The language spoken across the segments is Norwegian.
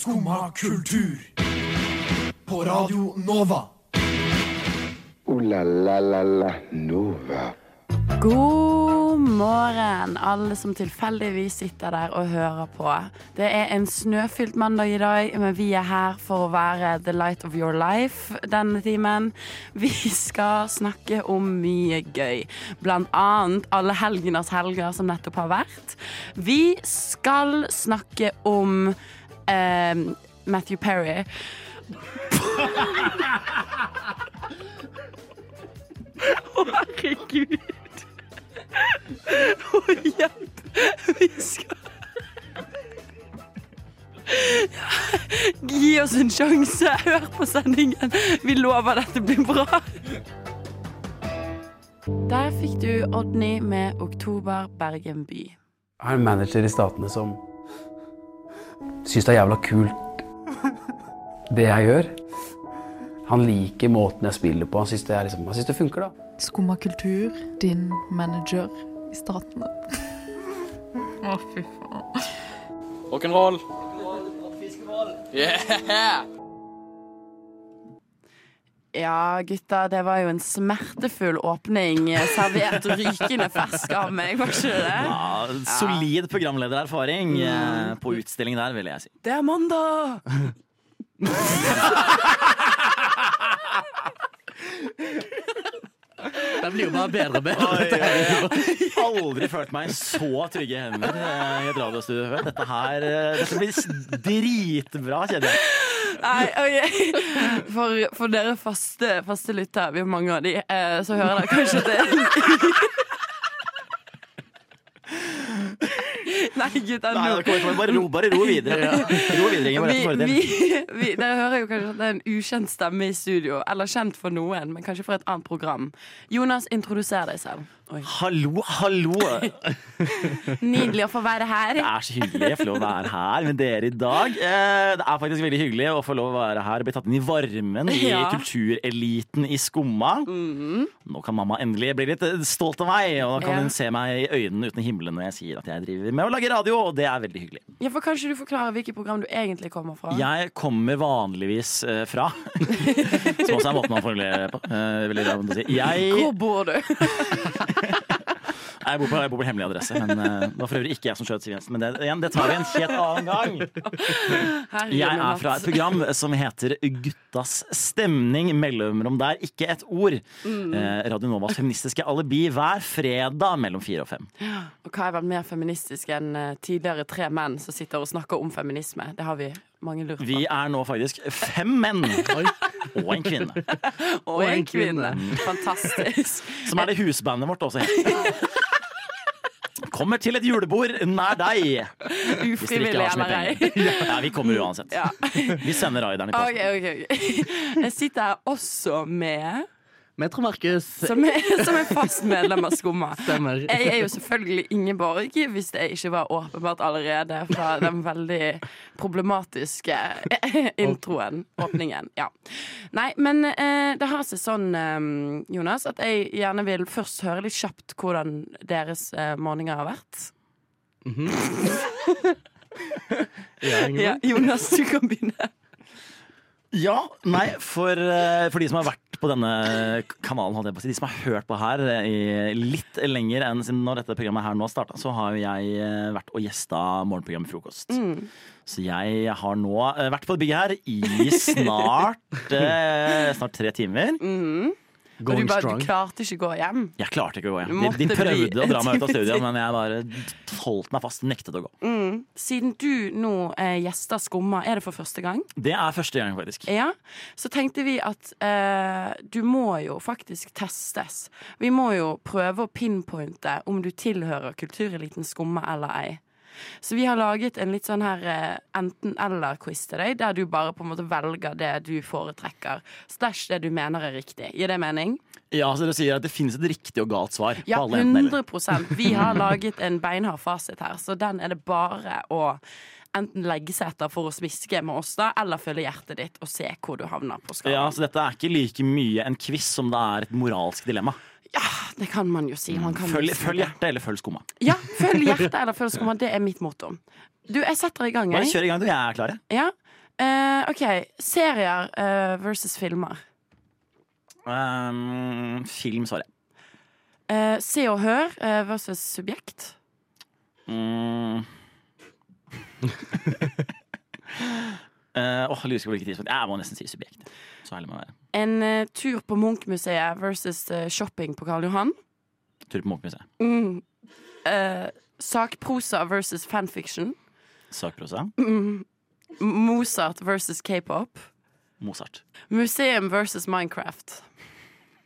Skumma kultur. På Radio Nova. O-la-la-la-la Nova. God morgen, alle som tilfeldigvis sitter der og hører på. Det er en snøfylt mandag i dag, men vi er her for å være the light of your life denne timen. Vi skal snakke om mye gøy, blant annet alle helgeners helger som nettopp har vært. Vi skal snakke om eh, Matthew Perry. Å, herregud. Å, hjelp! Vi skal Gi oss en sjanse. Hør på sendingen. Vi lover dette blir bra. Der fikk du Odny med 'Oktober Bergen by'. Jeg er en manager i Statene som syns det er jævla kult det jeg gjør. Han liker måten jeg spiller på. Han syns det, er liksom, han synes det funker, da. Skumma kultur, din manager i Statene. Å, fy faen. Rock'n'roll. Yeah! Ja, gutta, det var jo en smertefull åpning servert rykende fersk av meg, var ikke det? Ja, solid programledererfaring eh, på utstilling der, vil jeg si. Det er mandag! Det blir jo bare bedre og bedre. Jeg har Aldri følt meg så trygge hender eh, i et radiostudio før. Dette her eh, Dette blir dritbra, kjenner jeg. Nei, ok. For, for dere faste, faste lyttere, vi har mange av de, eh, så hører dere kanskje at det Nei, gutta, Nei, nå kommer- bare, ro, bare ro videre. Ro videre. Vi, vi, vi, Dere hører jo kanskje at det er en ukjent stemme i studio. Eller kjent for noen, men kanskje for et annet program. Jonas, introduser deg selv. Oi. Hallo, hallo! Nydelig å få være her. Det er så hyggelig å få lov å være her med dere i dag. Eh, Det er faktisk veldig hyggelig å få lov å være her og bli tatt inn i varmen i Ja. Kultureliten i Skumma. Nå kan mamma endelig bli litt eh, stolt av meg, og da kan Ja. hun se meg i øynene uten himmelen når jeg sier at jeg driver med å lage radio, og det er veldig hyggelig. Ja, for Kanskje du forklarer hvilket program du egentlig kommer fra? Jeg kommer vanligvis eh, fra Som også er måten man formulerer på. Jeg, Hvor bor du? jeg, bor på, jeg bor på hemmelig adresse, men eh, det var for øvrig ikke jeg som skjøt Siv Jensen. Men det, igjen, det tar vi en helt annen gang. Jeg er fra et program som heter Guttas stemning. Mellomrom der, ikke et ord. Mm. Eh, Radio Novas feministiske alibi hver fredag mellom fire og fem. Og hva er vel mer feministisk enn eh, tidligere tre menn som sitter og snakker om feminisme? Det har vi mange lurt på. Vi er nå faktisk fem menn og en kvinne. og en kvinne. Fantastisk. Som er det husbandet vårt også heter. Kommer til et julebord nær deg. Ufrivillig eller ei. Ja, vi kommer uansett. Ja. Vi sender raideren i posten. Okay, okay, okay. Jeg sitter her også med Metro Markus. Som som er fast medlem av Skumma. Stemmer. Jeg er jo selvfølgelig Ingeborg, hvis det ikke var åpenbart allerede fra den veldig problematiske introen, åpningen. Ja. Nei, men eh, det har seg sånn, eh, Jonas, at jeg gjerne vil først høre litt kjapt hvordan deres eh, morgener har vært. Ja, Ja, Jonas, du kan begynne. Ja, nei, for, eh, for de som har vært på denne kanalen, på de som har hørt på her eh, i litt lenger enn siden når dette programmet her nå starta, så har jo jeg eh, vært og gjesta morgenprogrammet Frokost. Så jeg har nå vært på det bygget her i snart, snart tre timer. Og du, bare, strong. du klarte ikke å gå hjem. Jeg klarte ikke å gå hjem. De, de prøvde bli å dra meg ut av studiet, men jeg bare holdt meg fast, nektet å gå. Siden du nå eh, gjester Skumma, er det for første gang? Det er første gang, faktisk. Ja, så tenkte vi at eh, du må jo faktisk testes. Vi må jo prøve å pinpointe om du tilhører kultureliten Skumma eller ei. Så vi har laget en litt sånn her eh, enten-eller-quiz til deg, der du bare på en måte velger det du foretrekker. Stæsj det du mener er riktig. Gir det mening? Ja, så dere sier at det finnes et riktig og galt svar Ja, på alle enten-eller. 100% Vi har laget en beinhard fasit her, så den er det bare å enten legge seg etter for å smiske med oss, da, eller følge hjertet ditt og se hvor du havner på skalaen. Ja, så dette er ikke like mye en quiz som det er et moralsk dilemma. Ja, det kan man jo si. Man Følg, følg hjertet eller følg skumma. Ja, følg hjertet eller følg skumma. Det er mitt motto. Du, jeg setter i gang, Bare kjør i gang, du. Jeg er klar. jeg. Ja. Uh, OK. Serier uh, versus filmer. Um, film, svarer jeg. Uh, se og hør eh, versus subjekt. Mm. Eh, hvilket tidspunkt. Jeg må nesten si subjekt. Så ærlig må jeg være. En uh, tur på Munch-museet versus uh, shopping på Karl Johan. Tur på Munchmuseet. Mm. Uh, sakprosa versus fanfiction. Sakprosa. Mm. Mozart versus k-pop. Mozart. Museum versus Minecraft.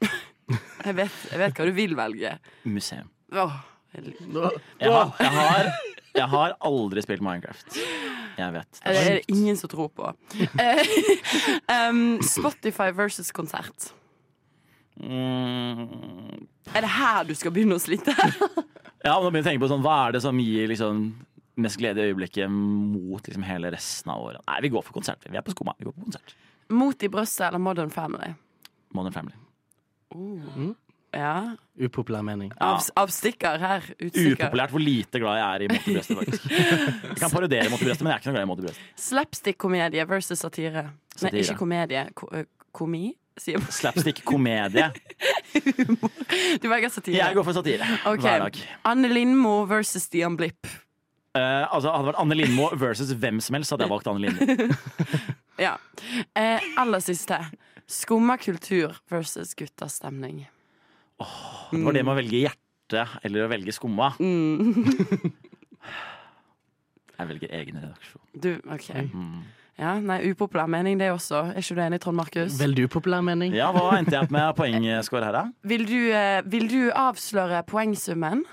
jeg, vet, jeg vet hva du vil velge. Museum. Oh, jeg- Jeg har, jeg, har, jeg har aldri spilt Minecraft. Jeg vet. det er det ingen som tror på. Eh, um, Spotify versus konsert. Mm. Er det her du skal begynne å slite? Ja, men da begynner jeg å tenke på sånn, Hva er det som gir liksom, mest glede i øyeblikket mot liksom, hele resten av året? Nei, vi går for konsert. Vi er på skoma. Vi går på konsert. Mot i brøstet eller Modern Family? Modern Family. Ja. Upopulær mening. Ja. Av, avstikker her. Utstikker. Upopulært hvor lite glad jeg er i Mottebrøstet, faktisk. Jeg kan parodiere Mottebrøstet, men jeg er ikke noe glad i Mottebrøstet. Slapstick-komedie versus satire. Nei, ikke komedie. Ko komi? Sier man. Slapstick-komedie. Du velger satire. Jeg går for satire Okay. hver dag. Anne Lindmo versus Stian Blipp. Uh, altså, hadde det vært Anne Lindmo versus hvem som helst, hadde jeg valgt Anne Lindmo. Ja. Uh, aller siste. Skumma kultur versus guttas stemning. Det var det med å velge hjerte eller å velge skumma. Mm. Jeg velger egen redaksjon. Du, OK. Mm. Ja, nei, upopulær mening det også. Er ikke du enig, Trond Markus? Veldig upopulær mening. Ja, hva endte jeg opp med poengscore her, da? Vil du, eh, vil du avsløre poengsummen?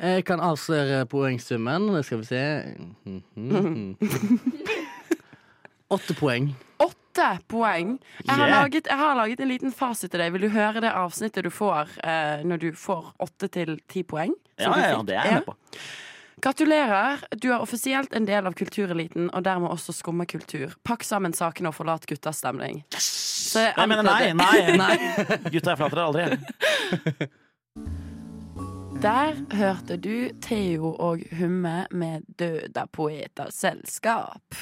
Jeg kan avsløre poengsummen. Skal vi se Åtte poeng. Åtte poeng. Jeg har, Yeah. laget, jeg har laget en liten fasit til deg. Vil du høre det avsnittet du får eh, når du får åtte til ti poeng? Ja, ja, det er jeg med på. Gratulerer. Du er offisielt en del av kultureliten, og dermed også skumma kultur. Pakk sammen sakene og forlat guttas stemning. Så jeg mener nei, nei, nei. Gutta, jeg forlater aldri. Der hørte du Theo og Humme med Døda poeters selskap.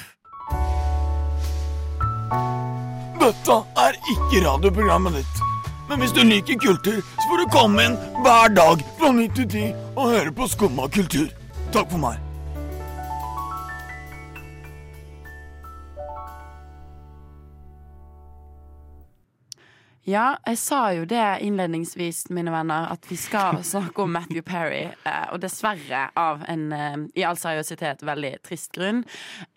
Dette er ikke radioprogrammet ditt. Men hvis du liker kultur, så får du komme inn hver dag fra 9 til 10 og høre på Skumma kultur. Takk for meg. Ja, jeg sa jo det innledningsvis, mine venner, at vi skal snakke om Matthew Perry. Eh, og dessverre av en eh, i all seriøsitet veldig trist grunn.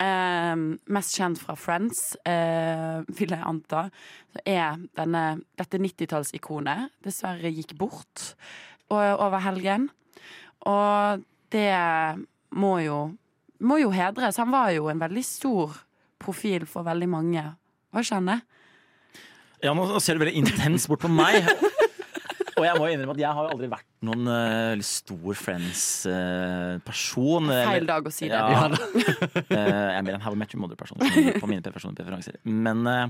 Eh, mest kjent fra Friends, vil jeg anta, så er denne, dette 90-tallsikonet dessverre gikk bort over helgen. Og det må jo, må jo hedres. Han var jo en veldig stor profil for veldig mange. Hva kjenner? Ja, nå ser du veldig intens bort på meg. Og jeg må innrømme at jeg har jo aldri vært noen uh, stor Friends-person. Feil dag å si det. Ja. uh, jeg er mer en How I Met Your Mother-person på mine personlige preferanser. Men eh,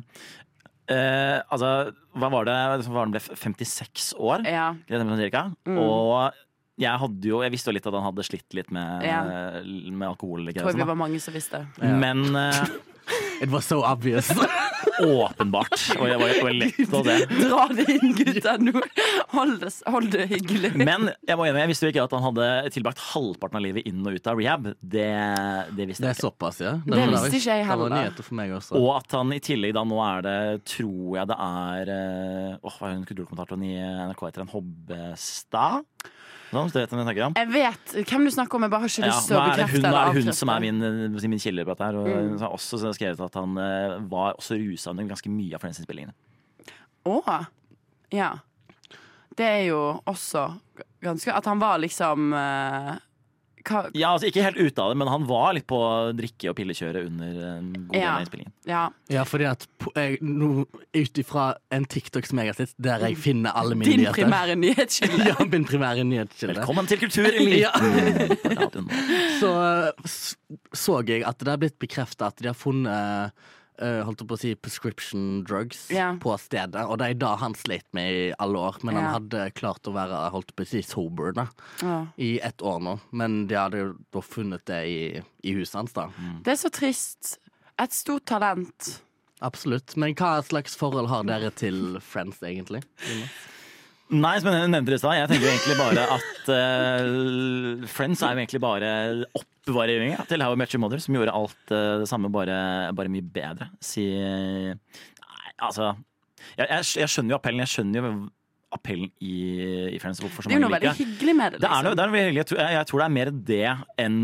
eh, altså, hva var det? Han var ble 56 år? Ja. Mm. Og jeg hadde jo Jeg visste jo litt at han hadde slitt litt med, Ja. med alkohol. Tror vi sånn, var mange som visste. Men eh, It was so obvious. åpenbart. Og jeg var jo lett å se. Dra det inn, gutter! Nå. Hold det, hold det hyggelig. Men jeg må innrømme, jeg visste jo ikke at han hadde tilbrakt halvparten av livet inn og ut av rehab. Det, det visste Det er ikke. såpass, ja. Det var- visste ikke jeg Det var nyheter for meg også. Og at han i tillegg da nå er det, tror jeg det er Åh, oh, hva er hun kulturkommentatoren i NRK heter? En Hobbestad? Vet hvem jeg snakker om? Jeg vet hvem du snakker om, jeg bare har ikke Ja, lyst til å bekrefte hun, eller er hun som er min, eh, min kilde på dette her. Og Mm. hun har også skrevet at han eh, var også rusa under ganske mye av Friends-innspillingene. Å! Ja. Det er jo også ganske At han var liksom eh, hva, Ja, altså Ikke helt ute av det, men han var litt på drikke- og pillekjøret under en god del Ja. av innspillingen. Ja. Ja, fordi at ut ifra en TikTok som jeg har sett, der jeg finner alle mine Din nyheter primære nyhetskilde. Ja, min primære nyhetskilde. Velkommen til Kulturen! Ja. Så så jeg at det har blitt bekrefta at de har funnet eh, holdt jeg på å si prescription drugs Ja. på stedet. Og det er da han slet med i alle år, men Ja. han hadde klart å være holdt på å si sober da, Ja. i ett år nå. Men de hadde jo da funnet det i, i huset hans, da. Det er så trist. Et stort talent. Absolutt. Men hva slags forhold har dere til Friends, egentlig? Nei, som jeg nevnte i stad, jeg tenker egentlig bare at uh, Friends er jo egentlig bare oppvarming til How I Met Your Mother, som gjorde alt uh, det samme, bare, bare mye bedre. Si Nei, altså jeg, jeg, jeg skjønner jo appellen. Jeg skjønner jo appellen i, i Friends. Hvorfor så Det er jo noe veldig hyggelig med det. Det er Liksom. noe, det er noe veldig hyggelig. Jeg tror, jeg tror det er mer det enn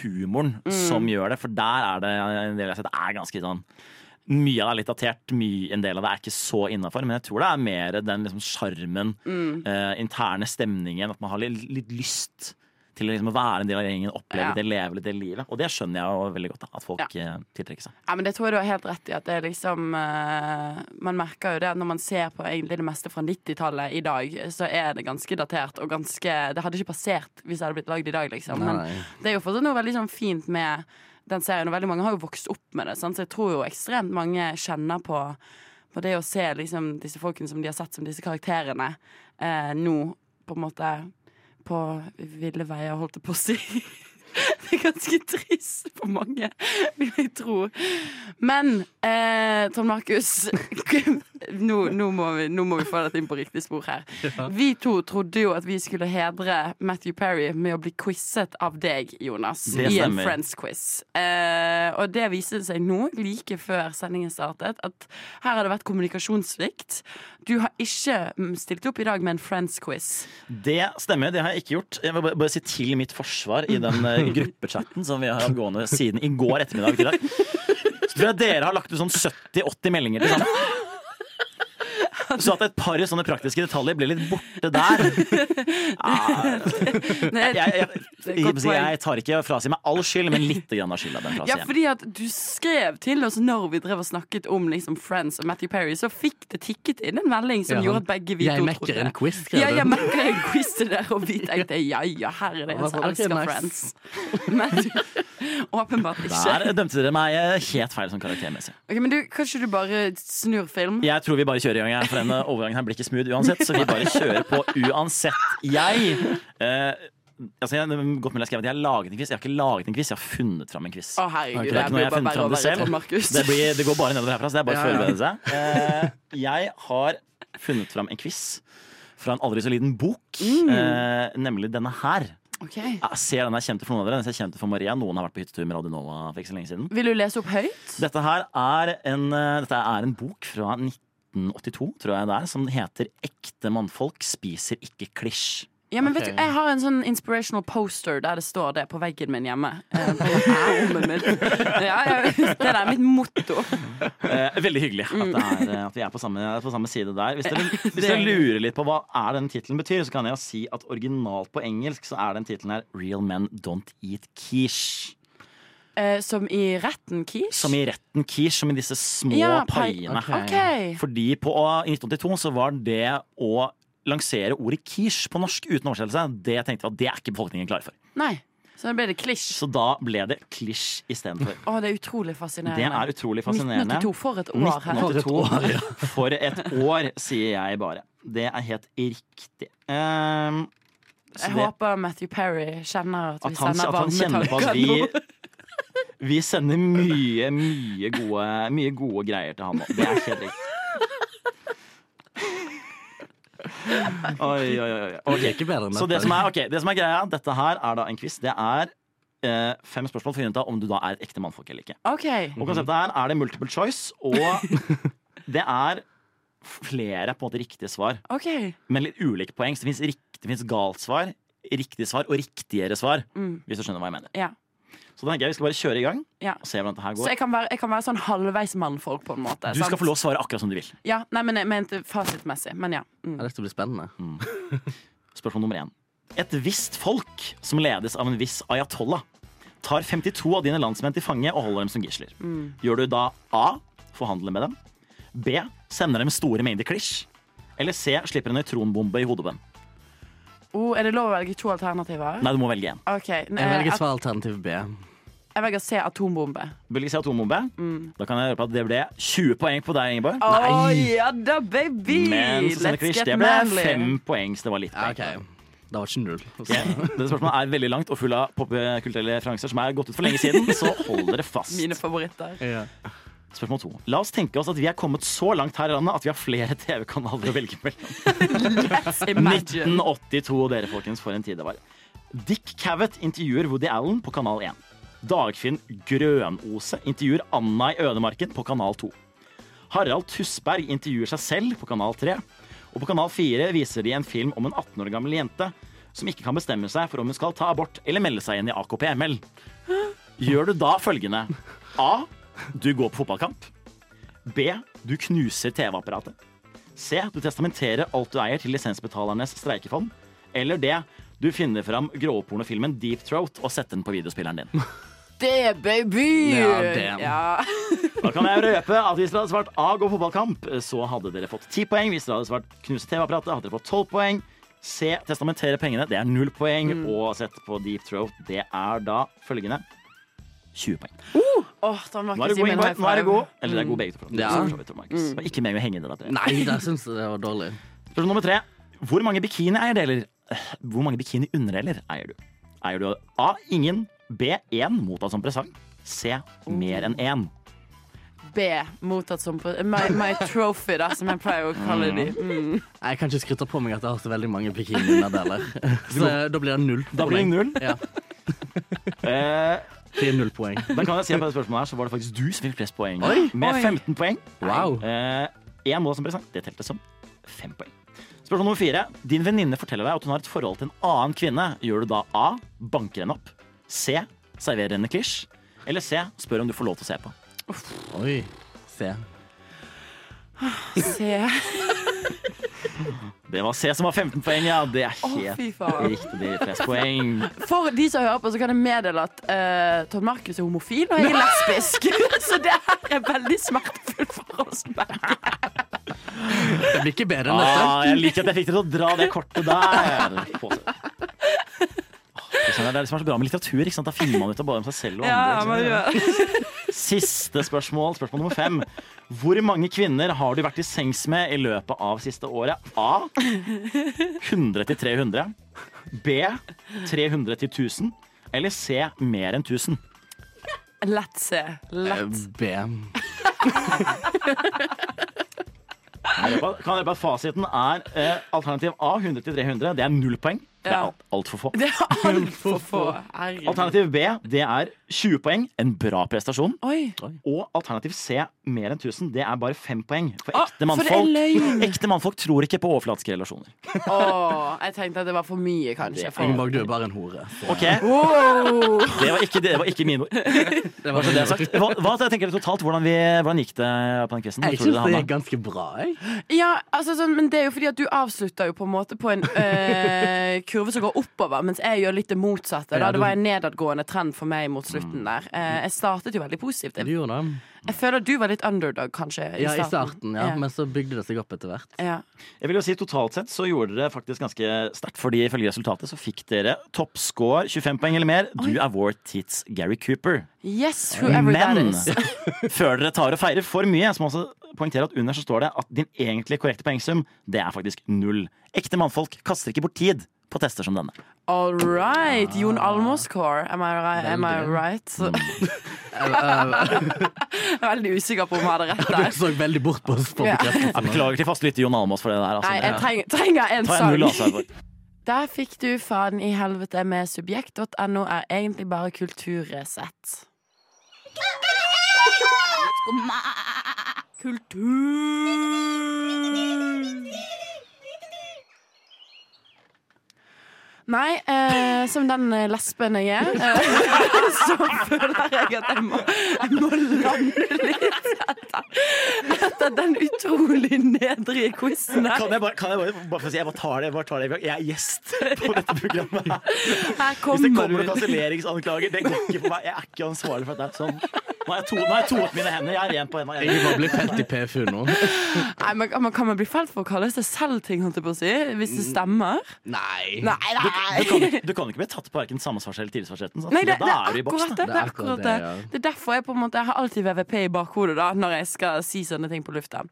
humoren Mm. som gjør det. For der er det en del jeg har sett er ganske sånn Mye av det er litt datert, mye, en del av det er ikke så innafor. Men jeg tror det er mer den liksom sjarmen, Mm. uh, interne stemningen, at man har litt, litt lyst til liksom å være en del av gjengen, oppleve Ja. det, leve litt det livet. Og det skjønner jeg jo veldig godt, da, at folk ja. tiltrekker seg. Ja, men Det tror jeg du har helt rett i. At det er liksom uh, Man merker jo det når man ser på egentlig det meste fra 90-tallet i dag, så er det ganske datert og ganske Det hadde ikke passert hvis det hadde blitt lagd i dag, liksom. Men det er jo fortsatt noe veldig sånn fint med den serien, og veldig mange har jo vokst opp med det. Sant? Så jeg tror jo ekstremt mange kjenner på, på det å se liksom, disse folkene som de har sett som disse karakterene, eh, nå på en måte på ville veier, holdt jeg på å si. Det er ganske trist for mange, vil jeg tro. Men eh, Trond Markus, nå, nå, må vi, nå må vi få dette inn på riktig spor her. Vi to trodde jo at vi skulle hedre Matthew Perry med å bli quizet av deg, Jonas, Det i en. Friends-quiz. Eh, og det viste seg nå, like før sendingen startet, at her har det vært kommunikasjonssvikt. Du har ikke mm, stilt opp i dag med en Friends-quiz. Det stemmer, det har jeg ikke gjort. Jeg vil bare, bare si til mitt forsvar i den eh, gruppechatten som vi har hatt gående siden i går ettermiddag til i dag. Så tror jeg dere har lagt ut sånn 70-80 meldinger til sammen. Så at et par sånne praktiske detaljer ble litt borte der. Ja, jeg, jeg, jeg, jeg, jeg tar ikke fra si meg all skyld, men litt grann av skylda. Ja, fordi at du skrev til oss når vi drev og snakket om liksom Friends og Matthew Perry, så fikk det tikket inn en melding som Ja, gjorde at begge vi jeg trodde mekker trodde en quiz, skrev Ja, jeg mekker en quiz til dere, og vi tenkte ja ja, her er det en som elsker nice. Friends. Men åpenbart ikke. Der dømte dere meg helt feil som karaktermessig. Ok, men du, Kanskje du bare snur film? Jeg tror vi bare kjører i gang, for denne overgangen her blir ikke smooth uansett. Så vi bare kjører på uansett. Jeg eh, altså jeg, godt mulig jeg skrev at jeg har laget en quiz. Jeg har ikke laget en quiz, jeg har funnet fram en quiz. Å herregud, det er ikke noe jeg har funnet fram det selv. Det, blir, det går bare nedover herfra, så det er bare å forberede seg. Eh, jeg har funnet fram en quiz fra en aldri så liten bok, eh, nemlig denne her. Okay. Jeg ser den er kjent for noen av dere, den er kjent for Maria. Noen har vært på hyttetur med Radio Nova for ikke så lenge siden. Vil du lese opp høyt? Dette her er en, eh, dette er en bok fra 1982, tror jeg det er, som heter 'Ekte mannfolk spiser ikke klisj'. Ja, men vet du, Jeg har en sånn inspirational poster der det står det på veggen min hjemme. Eh, på rommet mitt. Ja, det er mitt motto. Eh, veldig hyggelig at, det er, eh, at vi er på samme, på samme side der. Hvis dere, hvis dere er lurer litt på hva er den tittelen betyr, så kan jeg jo si at originalt på engelsk så er den tittelen her 'Real Men Don't Eat Quiche'. Eh, som i retten quiche? Som i retten quiche, som i disse små Ja, pai- paiene. ok. Okay. Fordi på, i 1982 så var det å lansere ordet quiche på norsk uten oversettelse, det tenkte vi at det er ikke befolkningen klar for. Nei. Så da ble det klisj. Så da ble det klisj istedenfor. Oh, det er utrolig fascinerende. Det er utrolig fascinerende. 1982, for et år her. 1982. For et år, sier jeg bare. Det er helt riktig. Um, Jeg det, håper Matthew Perry kjenner at vi at han, sender varme tanker nå. Vi sender mye, mye gode, mye gode greier til han nå. Det er helt riktig. Oi, oi, oi. oi. Ok, ikke bedre enn Så det som, er, okay, det som er greia, dette her er da en quiz. Det er eh, fem spørsmål for å finne ut om du da er et ekte mannfolk eller ikke. Okay. Og konseptet her er det multiple choice, og det er flere på en måte riktige svar, Okay. men litt ulike poeng. Så det fins galt svar, riktig svar og riktigere svar, Mm. hvis du skjønner hva jeg mener. Ja. Så da tenker jeg vi skal bare kjøre i gang Ja. og se hvordan dette her Så går. jeg kan, være, jeg kan være sånn halvveis mannfolk, på en måte. Du skal få lov å svare akkurat som du vil. Ja, nei, men jeg mente fasitmessig. Men ja. Mm. Dette blir spennende. Spørsmål nummer én. Et visst folk som ledes av en viss ayatollah, tar 52 av dine landsmenn til fange og holder dem som gisler. Mm. Gjør du da A. Forhandle med dem. B. Sender dem store mengder klisj. Eller C. Slipper en nøytronbombe i hodet på dem. Oh, er det lov å velge to alternativer? Nei, du må velge én. Okay. Jeg velger svar alternativ B. Jeg velger C. Atombombe. Vil si atombombe. Mm. Da kan jeg høre på at det ble 20 poeng på deg, Ingeborg. Oh, ja da, baby! Men get det ble manly. fem poeng, så det var litt poeng. Okay. Det var ikke null. Yeah. Dette spørsmålet er veldig langt og full av popkulturelle referanser som er gått ut for lenge siden, så hold dere fast. Mine favoritter. Ja. Spørsmål to. La oss tenke oss at vi er kommet så langt her i landet at vi har flere TV-kanaler å velge mellom. 1982, dere folkens, for en tid det var. Dick Cavett intervjuer Woody Allen på kanal 1. Dagfinn Grønose intervjuer Anna i ødemarken på kanal 2. Harald Tusberg intervjuer seg selv på kanal 3. Og på kanal 4 viser de en film om en 18 år gammel jente som ikke kan bestemme seg for om hun skal ta abort eller melde seg inn i AKP-ML. Gjør du da følgende? A. Du går på fotballkamp. B. Du knuser TV-apparatet. C. Du testamenterer alt du eier til lisensbetalernes streikefond. Eller D. Du finner fram gråpornofilmen Deep Throat og setter den på videospilleren din. Det, baby! Ja, det. Ja. Da kan jeg røpe at hvis dere hadde svart A, gå fotballkamp, så hadde dere fått 10 poeng. Hvis dere hadde svart knuse TV-apparatet, hadde dere fått 12 poeng. C, testamentere pengene, det er 0 poeng. Og sett på Deep Throat, det er da følgende 20 poeng. Åh, da må ikke si min high five. Nå er det god. Eller det er god begge to. Ja. Markus. Det var Ikke meg å henge i det der. Nei, det syns jeg det var dårlig. Spørsmål nummer tre. Hvor mange bikini-eierdeler Hvor mange bikini-underdeler eier du? Eier du A. Ingen. B. Én mottatt som presang. C. Mer enn én. B. Mottatt som my, my trophy, da, som jeg pleier å kalle de. Mm. Jeg kan ikke skryte på meg at jeg har så veldig mange bikini-underdeler. Så da blir det null. Da blir det null. Ja, Eh, det er null poeng. da kan jeg si at på det spørsmålet her så var det faktisk du som fikk flest poeng. Oi. Med Oi. 15 poeng. Wow. Én mål som presang. Det telte som fem poeng. Spørsmål nummer fire. Din venninne forteller deg at hun har et forhold til en annen kvinne. Gjør du da A. Banker henne opp. C. Serverer henne klisj. Eller C. Spør om du får lov til å se på. Oi. C. Se. Det var C som var 15 poeng, ja. Det er helt oh, riktig. Flest poeng. For de som hører på, så kan jeg meddele at uh, Todd Markus er homofil, og jeg er lesbisk. så det her er veldig smertefullt for oss begge. Det blir ikke bedre enn dette. Ah, jeg liker at jeg fikk dere til å dra det kortet der. Det er det som er så bra med litteratur. Ikke sant? Da finner man ut av både om seg selv og andre. gjør. Siste spørsmål, spørsmål nummer fem. Hvor mange kvinner har du vært i sengs med i løpet av siste året? A. 100 til 300. B. 300 til 1000. Eller C. Mer enn 1000. Lett se. Lett. B. Kan jeg bare, fasiten er eh, alternativ A 100 til 300. Det er null poeng. Det er alt, altfor få. Det er altfor få. Herregud. Alternativ B det er 20 poeng. En bra prestasjon. Oi. Og alternativ C mer enn 1000. Det er bare 5 poeng. For ekte for er mannfolk, for ekte mannfolk tror ikke på overflatiske relasjoner. Åh, jeg tenkte at det var for mye, kanskje. For... Ingeborg, du er bare en hore. Så Ok, Wow. Det var ikke, det var ikke mine ord. det var det sagt. Hva, hva tenker du totalt? Hvordan, vi, hvordan gikk det på den quizen? Jeg syns det gikk ganske bra, jeg. Ja, altså, sånn, men det er jo fordi at du avslutter jo på en måte på en øh, kurve som går oppover, mens jeg gjør litt det motsatte. Da. Det var en nedadgående trend for meg mot slutten der. Eh, jeg startet jo veldig positivt. Du Jeg, gjorde det. jeg føler at du var litt underdog, kanskje, i Ja, i starten. ja. ja. Men så bygde det seg opp etter hvert. ja. Jeg vil jo si Totalt sett så gjorde dere faktisk ganske sterkt, fordi ifølge resultatet så fikk dere toppscore 25 poeng eller mer. Du er vår tids Gary Cooper. Yes, whoever that Men is. før dere tar og feirer for mye, så må jeg også poengtere at under så står det at din egentlig korrekte poengsum, det er faktisk null. Ekte mannfolk kaster ikke bort tid på tester som denne. All right. Jon Almaas-core. Am, I right? Am I right? Jeg, jeg, er veldig usikker på om jeg hadde rett der. du så veldig bort på oss. Ja. Jeg beklager til fastlytter Jon Almås for det der. Altså. Nei, jeg trenger, trenger en en sang. Der fikk du Faden i helvete med subjekt.no er egentlig bare kulturresett. Kultur Nei, eh, som den eh, lesben jeg er, eh, så føler jeg at jeg må, jeg må lande litt etter, etter den utrolig nedrige quizen her. Kan jeg bare, kan jeg bare, bare for å si, jeg bare tar det, jeg bare tar det. Jeg er gjest på dette programmet. her. Hvis det kommer noen kanselleringsanklager, det går ikke for meg. Jeg er ikke ansvarlig for dette. Sånn. Nå har jeg, to, nå har jeg toet mine hender. Jeg er ren på hendene. Jeg bare bli felt i PFU nå. Nei, men, men Kan man bli felt for å kalle seg selv ting, holdt jeg på å si? Hvis det stemmer? Nei. Nei, Du, du, kan, du kan ikke bli tatt på verken sammensvars- eller tilsvarsretten. sant? Nei, det, det er du er i boks. akkurat det. Det er akkurat det. ja. Det er derfor jeg på en måte Jeg har alltid VVP i bakhodet da når jeg skal si sånne ting på lufta.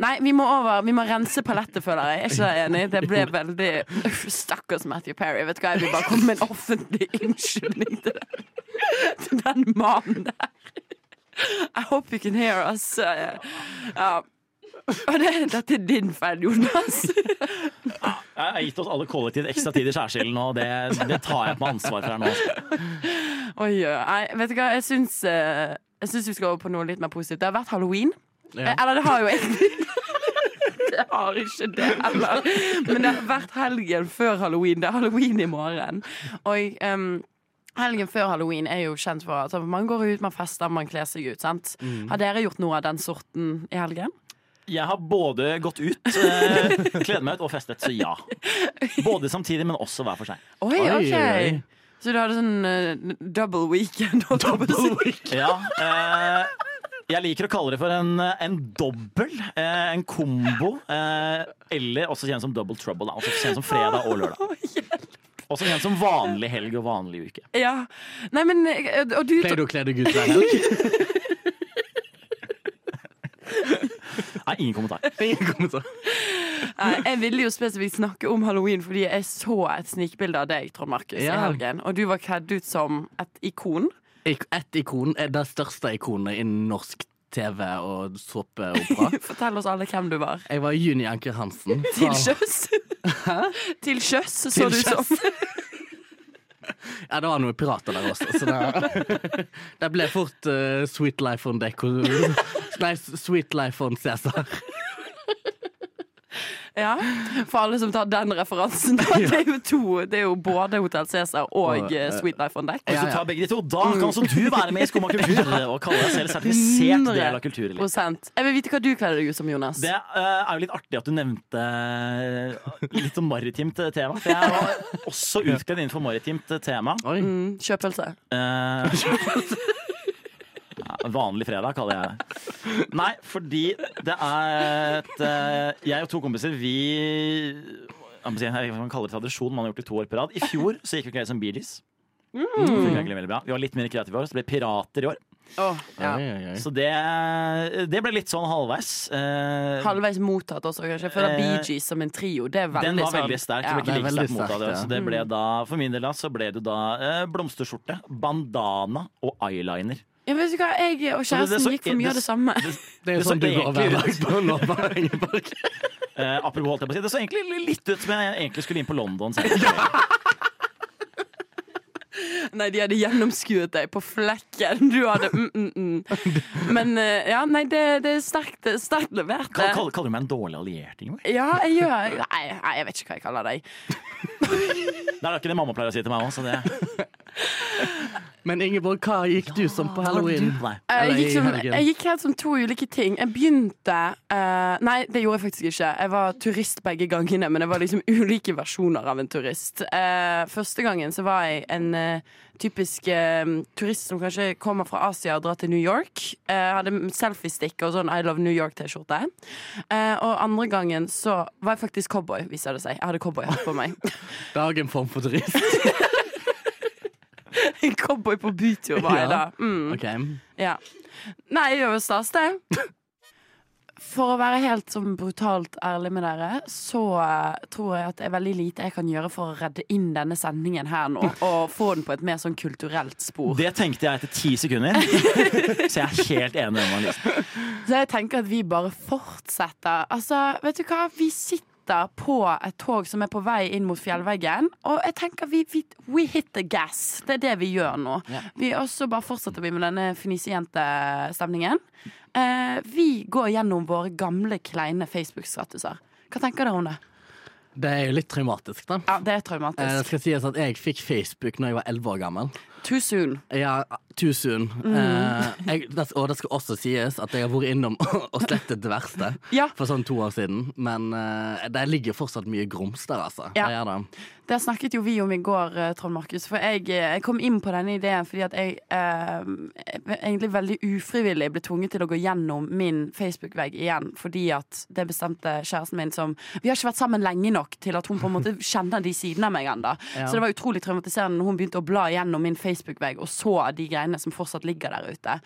Nei, vi må over Vi må rense palettet, føler jeg. Er ikke det enig? Det ble veldig Uff, Stakkars Matthew Perry. Vet du hva, jeg vil bare komme med en offentlig unnskyldning til, til den mannen der. I hope you can hear us. Uh, Ja. Og det, dette er din feil, Jonas. Jeg har gitt oss alle kollektivt ekstra tid i skjærsilden, og det, det tar jeg på meg ansvar for her nå. Oi, nei, vet du hva, jeg syns, eh, jeg syns vi skal over på noe litt mer positivt. Det har vært halloween. Ja. Eh, Eller det har jo egentlig Det har ikke det heller. Men det har vært helgen før halloween. Det er halloween i morgen. Og um, helgen før halloween er jo kjent for at man går ut, man fester, man kler seg ut. sant? Har dere gjort noe av den sorten i helgen? Jeg har både gått ut, eh, kledd meg ut og festet, så ja. Både samtidig, men også hver for seg. Oi, Oi, OK. oi. Så du hadde sånn eh, double weekend? holdt jeg på å si. Ja, eh, jeg liker å kalle det for en, en dobbel, eh, en kombo, eh, eller også kjent som double trouble. Da. Altså kjent som fredag og lørdag. Også kjent som vanlig helg og vanlig uke. Ja. Nei, men eh, Og du Pleier du å kle deg ut hver helg? Nei, ingen kommentar. Ingen kommentar. Nei, jeg ville jo spesifikt snakke om halloween fordi jeg så et snikbilde av deg, Trond Markus, i Ja. helgen. Og du var kledd ut som et ikon. Ik- Ett ikon er det største ikonet innen norsk TV og såpeopera. Fortell oss alle hvem du var. Jeg var Juni Anker Hansen. Til sjøs. Til sjøs så Til du ut som. Ja, det var noen pirater der også, så det, det ble fort uh, Sweet Life on Deco Nei, Sweet Life on Cæsar. Ja, For alle som tar den referansen. Da. Det er jo to. Det er jo både Hotell Cæsar og eh, eh, Sweet Life on Deck. Hvis du tar begge de to, da kan også du være med i Skumma kultur og kalle deg selv sertifisert del av kulturlivet. Jeg vil vite hva du kler deg ut som, Jonas. Det eh, er jo litt artig at du nevnte litt sånn maritimt tema. For jeg var også utkledd innenfor maritimt tema. Oi. Mm, kjøpelse. Uh, ja, vanlig fredag, kaller jeg det. Nei, fordi det er et eh, Jeg og to kompiser, vi Man må kan kalle det tradisjon, man har gjort det i to år på rad. I fjor så gikk vi kledd som veldig bra. Vi var litt mer kreative i år, så det ble pirater i år. Oh, ja. Oi, oi, oi. Så det, det ble litt sånn halvveis. Eh, Halvveis mottatt også, kanskje. For det Eh, Bee Gees som en trio, det er veldig Den var sånn veldig sterk. Ja. Ikke er veldig sterkt mottatt. ja. Så det ble da, for min del da, så ble det da eh, blomsterskjorte, bandana og eyeliner. Ja, vet du hva, Jeg og det- det er kjæresten så- gikk for mye av det samme. Det er Det så sånn du går hver dag på. Eh, apropos holdt jeg på å si, Det så egentlig litt ut som jeg egentlig skulle inn på London. Nei, de hadde gjennomskuet deg på flekken. Du hadde mm, mm, mm. Men eh, ja, nei, det, det er sterkt, sterkt levert. Kall, kall, kaller du meg en dårlig alliert, Ingeborg? Ja, jeg gjør Nei, nei, jeg vet ikke hva jeg kaller deg. Det er ikke det mamma pleier å si til meg òg, så det Men Ingeborg, hva gikk du som på halloween? Nei. Jeg gikk, i som, jeg gikk helt som to ulike ting. Jeg begynte uh, Nei, det gjorde jeg faktisk ikke. Jeg var turist begge gangene, men jeg var liksom ulike versjoner av en turist. Uh, første gangen så var jeg en uh, typisk eh, turist som kanskje kommer fra Asia og drar til New York. Jeg hadde selfiestick og sånn I Love New York-T-skjorte. Eh, og andre gangen så var jeg faktisk cowboy, viser det seg. Jeg hadde cowboyhatt på meg. Det er også en form for turist. En cowboy på bytur var jeg da. Mm. Okay. Ja. Nei, jeg gjør jo stas, det. For å være helt sånn brutalt ærlig med dere, så eh, tror jeg at det er veldig lite jeg kan gjøre for å redde inn denne sendingen her nå, og få den på et mer sånn kulturelt spor. Det tenkte jeg etter ti sekunder, så jeg er helt enig med analysen. Så jeg tenker at vi bare fortsetter. Altså, vet du hva? Vi sitter på et tog som er på vei inn mot fjellveggen, og jeg tenker vi, vi we hit the gas. Det er det vi gjør nå. Vi også bare fortsetter vi med denne fnisejentestemningen. Eh, vi går gjennom våre gamle, kleine Facebook-statuser. Hva tenker dere om det? Det er jo litt traumatisk, da. Ja, det er Eh, Det skal sies at jeg fikk Facebook når jeg var 11 år gammel. Too soon. Ja, too soon. Eh, jeg, det, og det skal også sies at jeg har vært innom og slettet det verste Ja. for sånn to år siden. Men eh, det ligger fortsatt mye grums der, altså. Ja. Det det. Snakket jo vi om i går, eh, Trond Markus. For jeg, eh, jeg kom inn på denne ideen fordi at jeg eh, egentlig veldig ufrivillig ble tvunget til å gå gjennom min Facebook-vegg igjen. Fordi at det bestemte kjæresten min som Vi har ikke vært sammen lenge nok til at hun på en måte kjenner de sidene av meg ennå. Ja. Så det var utrolig traumatiserende når hun begynte å bla gjennom min Facebook-vegg og så de greiene som fortsatt ligger der ute.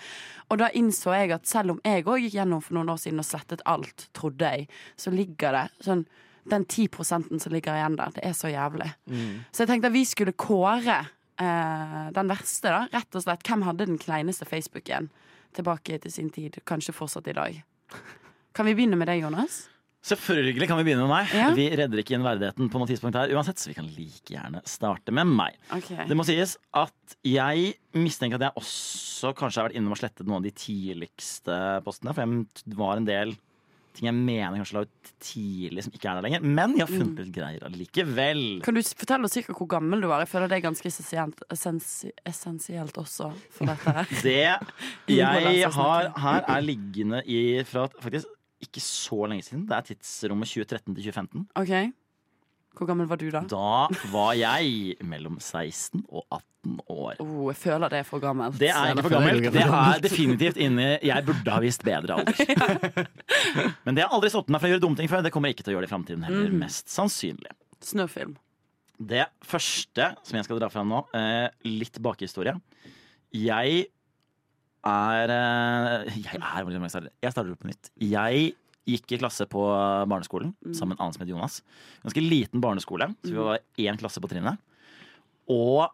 Og da innså jeg at selv om jeg òg gikk gjennom for noen år siden og slettet alt, trodde jeg, så ligger det sånn den 10 som ligger igjen der. Det er så jævlig. Så jeg tenkte at vi skulle kåre eh, den verste, da. Rett og slett. Hvem hadde den kleineste Facebooken tilbake til sin tid? Kanskje fortsatt i dag. Kan vi begynne med deg, Jonas? Selvfølgelig kan vi begynne med meg. Ja. Vi redder ikke inn verdigheten på noe tidspunkt her uansett, så vi kan like gjerne starte med meg. Okay. Det må sies at jeg mistenker at jeg også kanskje har vært innom og slettet noen av de tidligste postene. For jeg var en del ting jeg mener kanskje la ut tidlig som ikke er der lenger. Men jeg har funnet litt greier allikevel. Kan du fortelle oss cirka hvor gammel du var? Jeg føler det er ganske essensielt, også for dette. her. Det jeg har her, er liggende i fra faktisk ikke så lenge siden. Det er tidsrommet 2013 til 2015. OK? Hvor gammel var du da? Da var jeg mellom 16 og 18 år. Oh, jeg føler det er for gammelt. Det er ikke for gammelt. Det er definitivt inni Jeg burde ha visst bedre alder. Men det har aldri stoppet meg fra å gjøre dumme ting før. Det kommer jeg ikke til å gjøre det i framtiden heller, Mhm. mest sannsynlig. Snøfilm. Det første som jeg skal dra fram nå, eh, litt bakhistorie. Jeg er eh, Jeg er veldig mange? Jeg starter på nytt. Jeg gikk i klasse på barneskolen sammen med en annen som het Jonas. Ganske liten barneskole, så vi var én klasse på trinnet. Og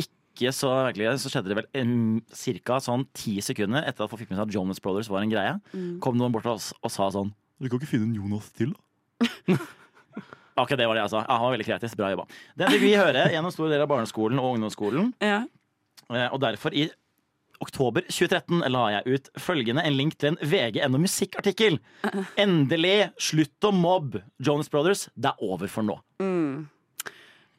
ikke så virkelig, så skjedde det vel en, cirka sånn ti sekunder etter at folk fikk med seg at Jonas Brothers var en greie, kom noen bort til oss og sa sånn Du kan ikke finne en Jonas til, da? Ok, det var det jeg sa. Ja, Han var veldig kreativ. Bra jobba. Det fikk vi høre gjennom stor del av barneskolen og ungdomsskolen. Ja. Eh, Og derfor, i oktober 2013, la jeg ut følgende en link til en VG.no musikkartikkel. Endelig! Slutt å mobbe Jonas Brothers. Det er over for nå.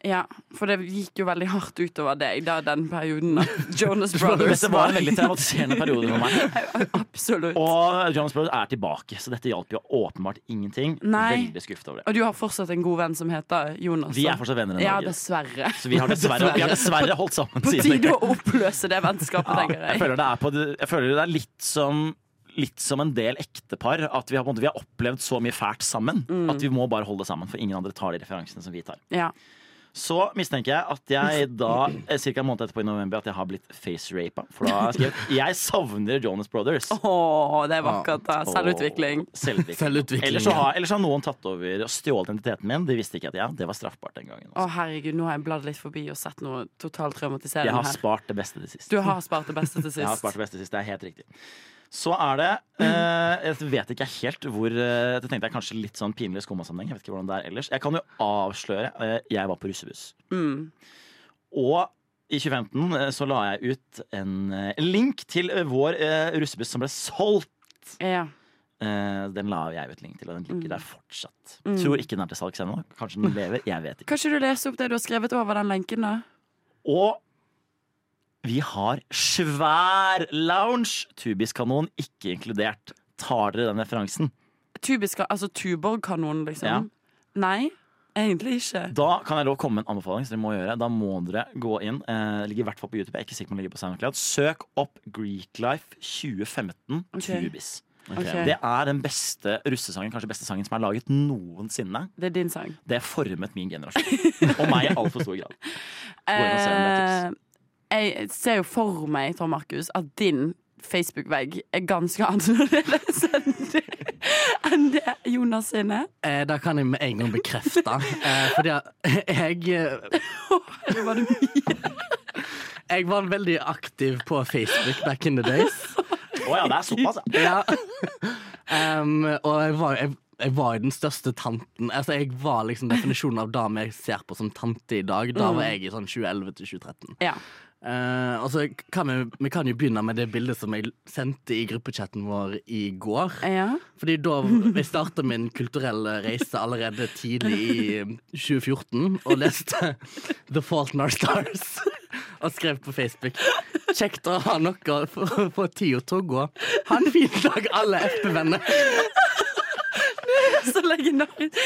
Ja, for det gikk jo veldig hardt utover deg da den perioden av Jonas Brothers Dette var en veldig traumatiserende periode for meg. Absolutt. Og Jonas Brothers er tilbake, så dette hjalp jo åpenbart ingenting. Nei. Veldig skuffet over det. Og du har fortsatt en god venn som heter Jonas. Vi er fortsatt venner Norge Ja, dessverre. Så vi har dessverre, vi har dessverre holdt sammen På siden tide å oppløse det vennskapet, Ja, tenker jeg jeg. føler det er, på, jeg føler det er litt som Litt som en del ektepar. At vi har, på måte, vi har opplevd så mye fælt sammen Mm. at vi må bare holde det sammen. For ingen andre tar de referansene som vi tar. Ja. Så mistenker jeg at jeg da, ca. en måned etterpå i november, at jeg har blitt face-rapa. For da har jeg skrevet 'Jeg savner Jonas Brothers'. Åh, det er vakkert. da. Selvutvikling. Selvutvikling. Selvutvikling, ellers, så, har, ellers har noen tatt over og stjålet identiteten min. Det visste ikke at jeg Det var straffbart den gangen. Å Også. herregud, nå har jeg bladd litt forbi og sett noe totalt traumatiserende her. Jeg har spart det beste til sist. Du har spart det beste til sist. Jeg har spart det beste til sist, det er helt riktig. Så er det eh, Jeg vet ikke helt hvor eh, Det tenkte jeg kanskje litt sånn pinlig skummasammenheng. Jeg vet ikke hvordan det er ellers. Jeg kan jo avsløre eh, Jeg var på russebuss. Mm. Og i 2015 eh, så la jeg ut en eh, link til vår russebuss som ble solgt. Ja. Eh, den la jeg ut link til, og den ligger der fortsatt. Mm. Tror ikke den er til salgs ennå. Kanskje den lever. Jeg vet ikke. Kanskje du leser opp det du har skrevet over den lenken, da? Og vi har svær lounge. Tubiskanon ikke inkludert. Tar dere den referansen? Tubiska, altså Tuborg-kanonen, liksom? Ja. Nei, egentlig ikke. Da kan jeg lov komme med en anbefaling. Så dere må gjøre Da må dere gå inn. Eh, ligger i hvert fall på YouTube. Jeg er ikke sikker på om det ligger på SoundCloud. Søk opp Greeklife 2015 okay. Tubis. Ok. Det er den beste russesangen kanskje beste sangen som er laget noensinne. Det er din sang. Det formet min generasjon. Og meg i altfor stor grad. Gå inn og se om det er tips. Eh, jeg ser jo for meg, Tom Markus, at din Facebook-vegg er ganske annerledes enn det, enn det Jonas sine. Eh, det kan jeg med en gang bekrefte. Eh, fordi jeg eh, Det var det mye. Jeg var veldig aktiv på Facebook back in the days. Å ja, det er såpass. ja. Um, og jeg var, jeg, jeg var den største tanten. Altså, jeg var liksom definisjonen av dame jeg ser på som tante i dag. Da var jeg i sånn 2011 til 2013. Ja. Eh, altså, kan vi, vi kan jo begynne med det bildet som jeg sendte i gruppechatten vår i går. ja. Fordi da jeg starta min kulturelle reise allerede tidlig i 2014 og leste The Fault in Our Stars. og skrev på Facebook. Kjekt å ha noe for å få tida til å gå. Ha en fin dag, alle FB-venner. så legendarisk.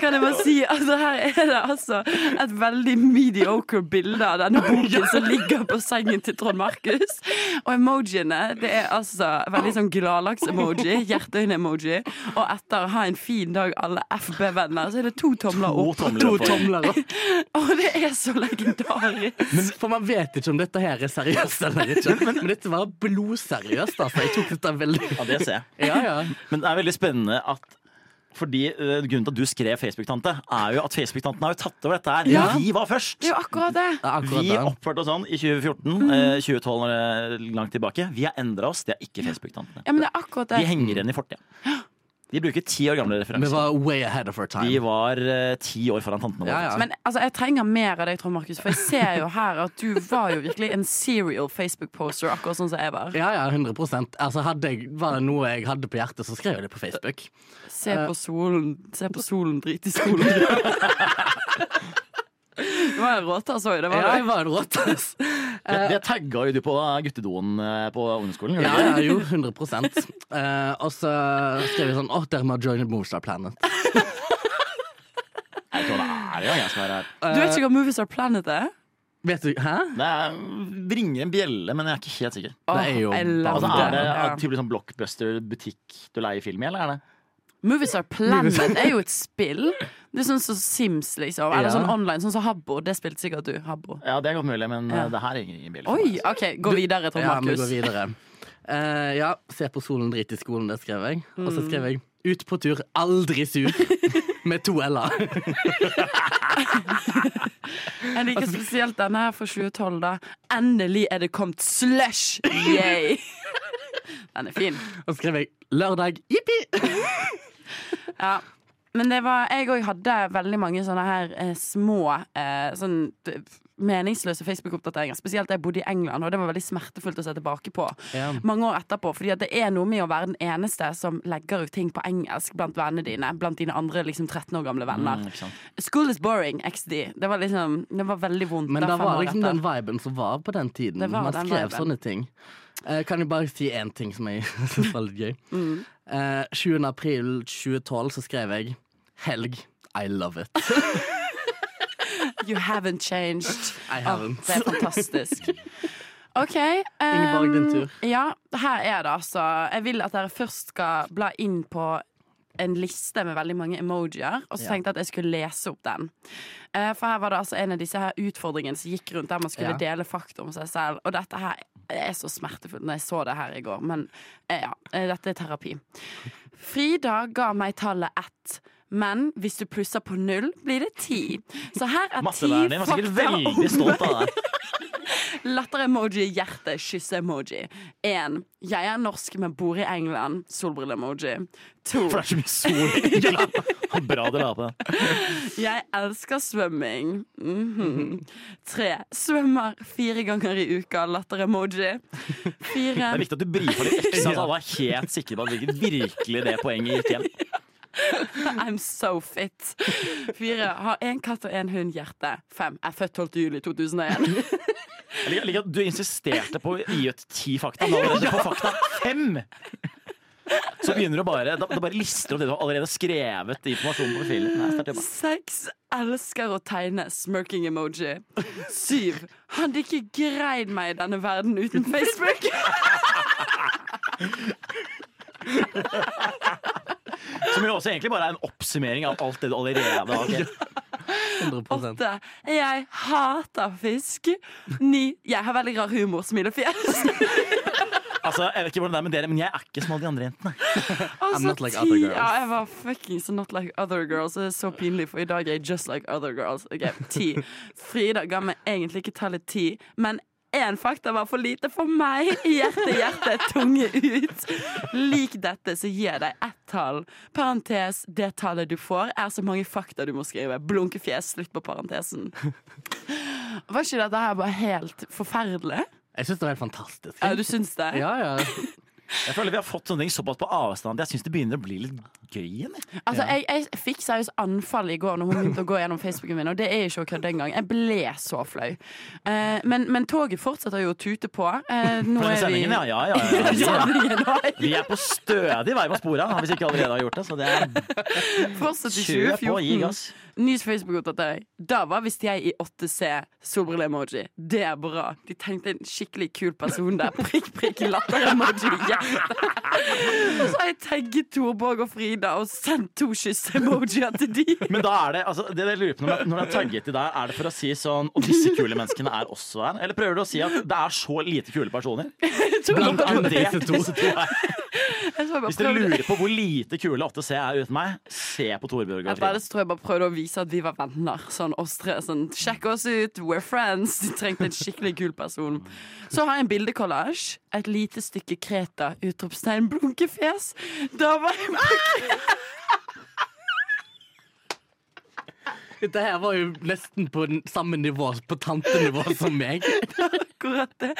Kan jeg bare si altså Her er det altså et veldig mediocre bilde av denne boken som ligger på sengen til Trond Markus. Og emojiene det er altså veldig sånn gladlaks-emoji, hjerteøyne-emoji. Og etter 'ha en fin dag, alle FB-venner', så er det to tomler To opp. tomler To tomler opp. Og det er så legendarisk. For man vet ikke om dette her er seriøst eller ikke. Men dette var blodseriøst, altså. Jeg tok dette veldig Ja, det ser jeg. Ja, ja. Men det er veldig spennende at fordi uh, Grunnen til at du skrev Facebook-tante, er jo at Facebook-tanten har jo tatt over dette her. Ja. Vi var først! Det er jo akkurat det. Akkurat Vi oppførte oss sånn i 2014. eh, 2012 var det langt tilbake. Vi har endra oss. Det er ikke Facebook-tantene. Ja, men det er akkurat det. Vi henger igjen i fortida. De bruker ti år gamle referanser. Vi var way ahead of our time. De var eh, ti år foran tantene våre. ja. Men altså, jeg trenger mer av deg, Trond Markus, for jeg ser jo her at du var jo virkelig en serial Facebook-poster, akkurat sånn som jeg var. Ja, ja, 100% altså, hadde jeg, Var det noe jeg hadde på hjertet, så skrev jeg det på Facebook. Se på solen, se på solen, drit i skolen. Det var en råtass altså. Det var Ja, jeg var en råtass. Det, det tagga jo du på guttedoen eh, på ungdomsskolen. Ja, ja, jo, 100 eh, Og så skrev jeg sånn Å, dere må joine Movistar Planet. Jeg tror det er jo jeg som er her. Du vet ikke hva Movistar Planet er? Vet du Hæ? Det er, ringer en bjelle, men jeg er ikke helt sikker. Det er jo Åh, Altså, er det Ja. er sånn blockbuster-butikk du leier film i, eller er det? Movies Are Planet er jo et spill. Det er sånn som Sims, liksom. Eller Ja. sånn online, sånn som Habbo. Det spilte sikkert du. Habbo. Ja, det er godt mulig, men Ja. eh, det her er ingen bil. Oi. OK, gå videre, Trond Ja, vi går Markus. videre. uh, ja, se på solen, drit i skolen, det skrev jeg. Og så skrev jeg ut på tur, aldri sur. Med to l-er. Jeg liker spesielt denne her for 2012, da. Endelig er det kommet slush! Yay! Den er fin. Og så skrev jeg lørdag, jippi! Ja. Men det var, jeg òg hadde veldig mange sånne her eh, små eh, sånn meningsløse Facebook-oppdateringer. Spesielt da jeg bodde i England, og det var veldig smertefullt å se tilbake på. Ja. Mange år etterpå, fordi det er noe med å være den eneste som legger ut ting på engelsk blant vennene dine. Blant dine andre liksom 13 år gamle venner. Mm. School is boring, XD. Det var liksom, det var veldig vondt. Men det var liksom den viben som var på den tiden. Man skrev viben. sånne ting. Eh, kan jeg bare si én ting som jeg syns var litt gøy? Mm. Uh, 20. april 2012 så skrev jeg 'Helg, I love it'. You haven't changed. I haven't. Oh, det er fantastisk. OK. um, Ingeborg, din tur. Ja, her er det altså. Jeg vil at dere først skal bla inn på en liste med veldig mange emojier, og så tenkte jeg at jeg skulle lese opp den. Eh, For her var det altså en av disse her utfordringene som gikk rundt der man skulle Ja. dele fakta om seg selv. Og dette her er så smertefullt når jeg så det her i går, men eh, ja, eh, dette er terapi. Frida ga meg tallet ett. Men hvis du plusser på null, blir det ti. Så her er ti din var sikkert fakta om veldig stolt av deg. Latter-emoji, hjerte, kysse-emoji. Én. Jeg er norsk, men bor i England. Solbrille-emoji. To. For det er så mye sol i England. Bra dere har på det. Jeg elsker svømming. Mhm. Tre. Svømmer fire ganger i uka. Latter-emoji. Det er viktig at du brifer litt ekstra, så alle er helt sikre på at virkelig det poenget gikk hjem. I'm so fit. Fire. Har én katt og én hund. Hjerte. Fem. Er født 12. juli 2001. Jeg liker, at du insisterte på å gi ut ti fakta. Nå er du på fakta fem! Så begynner du bare Da, da bare lister du opp det du har allerede skrevet Informasjonen på profilen. Seks. Elsker å tegne. Smirking emoji. Syv. Hadde ikke greid meg i denne verden uten Facebook. Som jo også egentlig bare er en oppsummering av alt det du allerede har. 100 Åtte. Jeg hater fisk. Ni. Jeg har veldig rar humor. Smilefjes. Altså, jeg vet ikke hvordan det er med dere, men jeg er ikke som alle de andre jentene. I'm not like other girls. Ja, jeg var fuckings not like other girls. Det er så pinlig, for i dag er jeg just like other girls. Ok, Ti. Frida ga meg egentlig ikke tallet ti, men én fakta var for lite for meg. Hjerte, hjerte, tunge ut. Lik dette, så gir jeg deg ett tall. Parentes, det tallet du får, er så mange fakta du må skrive. Blunkefjes, slutt på parentesen. Var ikke dette her bare helt forferdelig? Jeg syns det var helt fantastisk. Ja, du syns det? Ja, ja. Jeg føler vi har fått sånne ting såpass på avstand at jeg syns det begynner å bli litt gøy igjen. Altså, Altså, jeg, jeg fikk seriøst anfall i går når hun begynte å gå gjennom Facebooken min, og det er ikke å kødde engang. Jeg ble så flau. Eh, men, men toget fortsetter jo å tute på. Eh, nå er vi ja, ja, ja, ja, ja. Vi er på stødig vei på sporet, hvis ikke allerede har gjort det. Så det er Fortsatt i kjør på, gi gass. Nys Facebook-oppdatering. Da var visst jeg i 8C solbrille-emoji. Det er bra. De tenkte en skikkelig kul person der. Prikk, prikk, latter-emoji, hjerte. Og så har jeg tagget Torborg og Frida og sendt to kyss-emojier til de. Men da er det, altså, det jeg lurer på når, når jeg tagget til deg, er det for å si sånn Og disse kule menneskene er også her? Eller prøver du å si at det er så lite kule personer? Blant annet Det- disse to. Hvis dere lurer på hvor lite kule 8C er uten meg, se på Torbjørg og Jeg tror jeg bare prøvde å vise at vi var venner. Sånn oss tre. Sånn, Sjekk oss ut, we're friends. De trengte en skikkelig kul person. Så har jeg en bildekollasj. Et lite stykke Kreta. Utropstegn blunkefjes. Da var jeg på Dette her var jo nesten på samme nivå, på tantenivå som meg. akkurat det.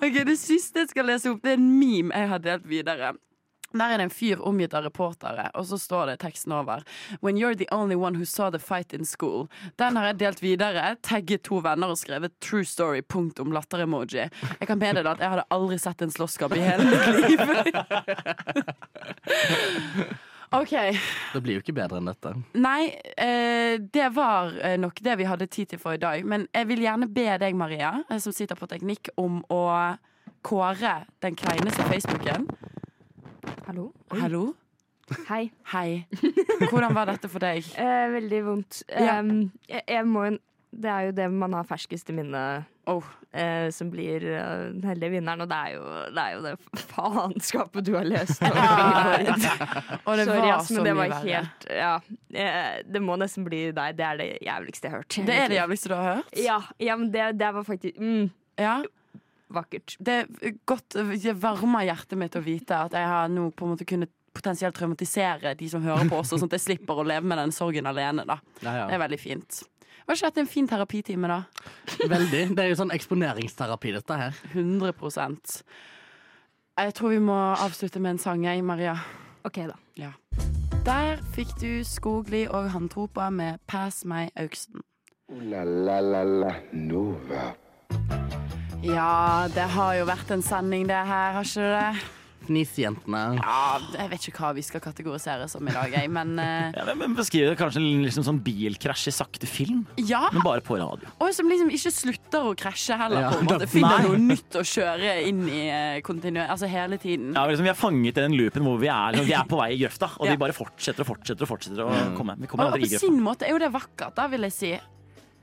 Ok, Det siste jeg skal lese opp, det er en meme jeg har delt videre. Der er det en fyr omgitt av reportere, og så står det teksten over. When you're the only one who saw the fight in school. Den har jeg delt videre, tagget to venner og skrevet 'true story', punktum, latter-emoji. Jeg kan meddele at jeg hadde aldri sett en slåsskamp i hele mitt liv. OK. Det blir jo ikke bedre enn dette. Nei, eh, det var eh, nok det vi hadde tid til for i dag. Men jeg vil gjerne be deg, Maria, eh, som sitter på teknikk, om å kåre den kleineste Facebooken. Hallo? Hallo? Hei. Hei. Hvordan var dette for deg? Eh, veldig vondt. Ja. Um, jeg, jeg må jo Det er jo det man har ferskest i minnet, Oh. eh, som blir eh, den heldige vinneren, og det er jo det, er jo det faenskapet du har lest. ja, Og det Sorry, var ass, så men det mye var verre. helt Ja. eh, Det må nesten bli deg. Det er det jævligste jeg har hørt. Det er det jævligste du har hørt? Ja, ja men det, det var faktisk mm, Ja. vakkert. Det er godt Det varmer hjertet mitt å vite at jeg har nå på en måte kunnet potensielt traumatisere de som hører på oss, sånn at jeg slipper å leve med den sorgen alene. da Ja, Det er veldig fint. Var ikke dette en fin terapitime, da? Veldig. Det er jo sånn eksponeringsterapi, dette her. 100% Jeg tror vi må avslutte med en sang, jeg, Maria. OK, da. Der fikk du Skogli og Hantropa med 'Pass meg Auksten'. Ooh la la la la Nova. Ja, det har jo vært en sending, det her, har ikke det? Fnisjentene. Ja, jeg vet ikke hva vi skal kategorisere som i dag, jeg, men uh... Ja, men- men Beskriv det kanskje liksom sånn bilkrasj i sakte film, Ja! men bare på radio. Og som liksom ikke slutter å krasje heller, Ja, på en måte. Finner nei. noe nytt å kjøre inn i kontinuerlig. Altså hele tiden. Ja, liksom, vi er fanget i den loopen hvor vi er, liksom, vi er på vei i grøfta, og Ja. de bare fortsetter og fortsetter og fortsetter å komme. Vi kommer Og, og aldri på i grøfta. sin måte er jo det vakkert, da, vil jeg si.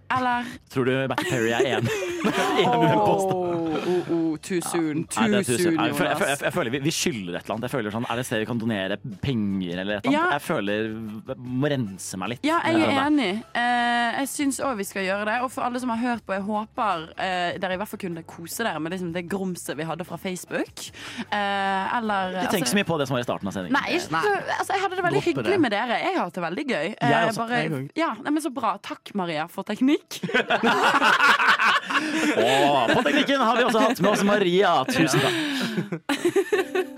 Eller Tror du Matt Perry er enig? enig med oh, oh, oh, Too soon. Too Nei, too soon. Jonas. Jeg, føler, jeg, føler, jeg føler vi, vi skylder et eller annet. Jeg føler sånn, Er det et sted vi kan donere penger eller et eller annet? Ja. Jeg føler jeg må rense meg litt. Ja, jeg er enig. Eh, jeg syns òg vi skal gjøre det. Og for alle som har hørt på, jeg håper eh, dere i hvert fall kunne kose dere med liksom det grumset vi hadde fra Facebook. Eh, eller Ikke tenk så mye på det som var i starten av sendingen. Nei, ikke, altså, jeg hadde det veldig Droppe hyggelig det. med dere. Jeg har hatt det veldig gøy. Eh, Jeg også. bare, Jeg ja, men Så bra. Takk, Maria, for teknikk. Og på teknikken har vi også hatt med oss Maria. Tusen takk.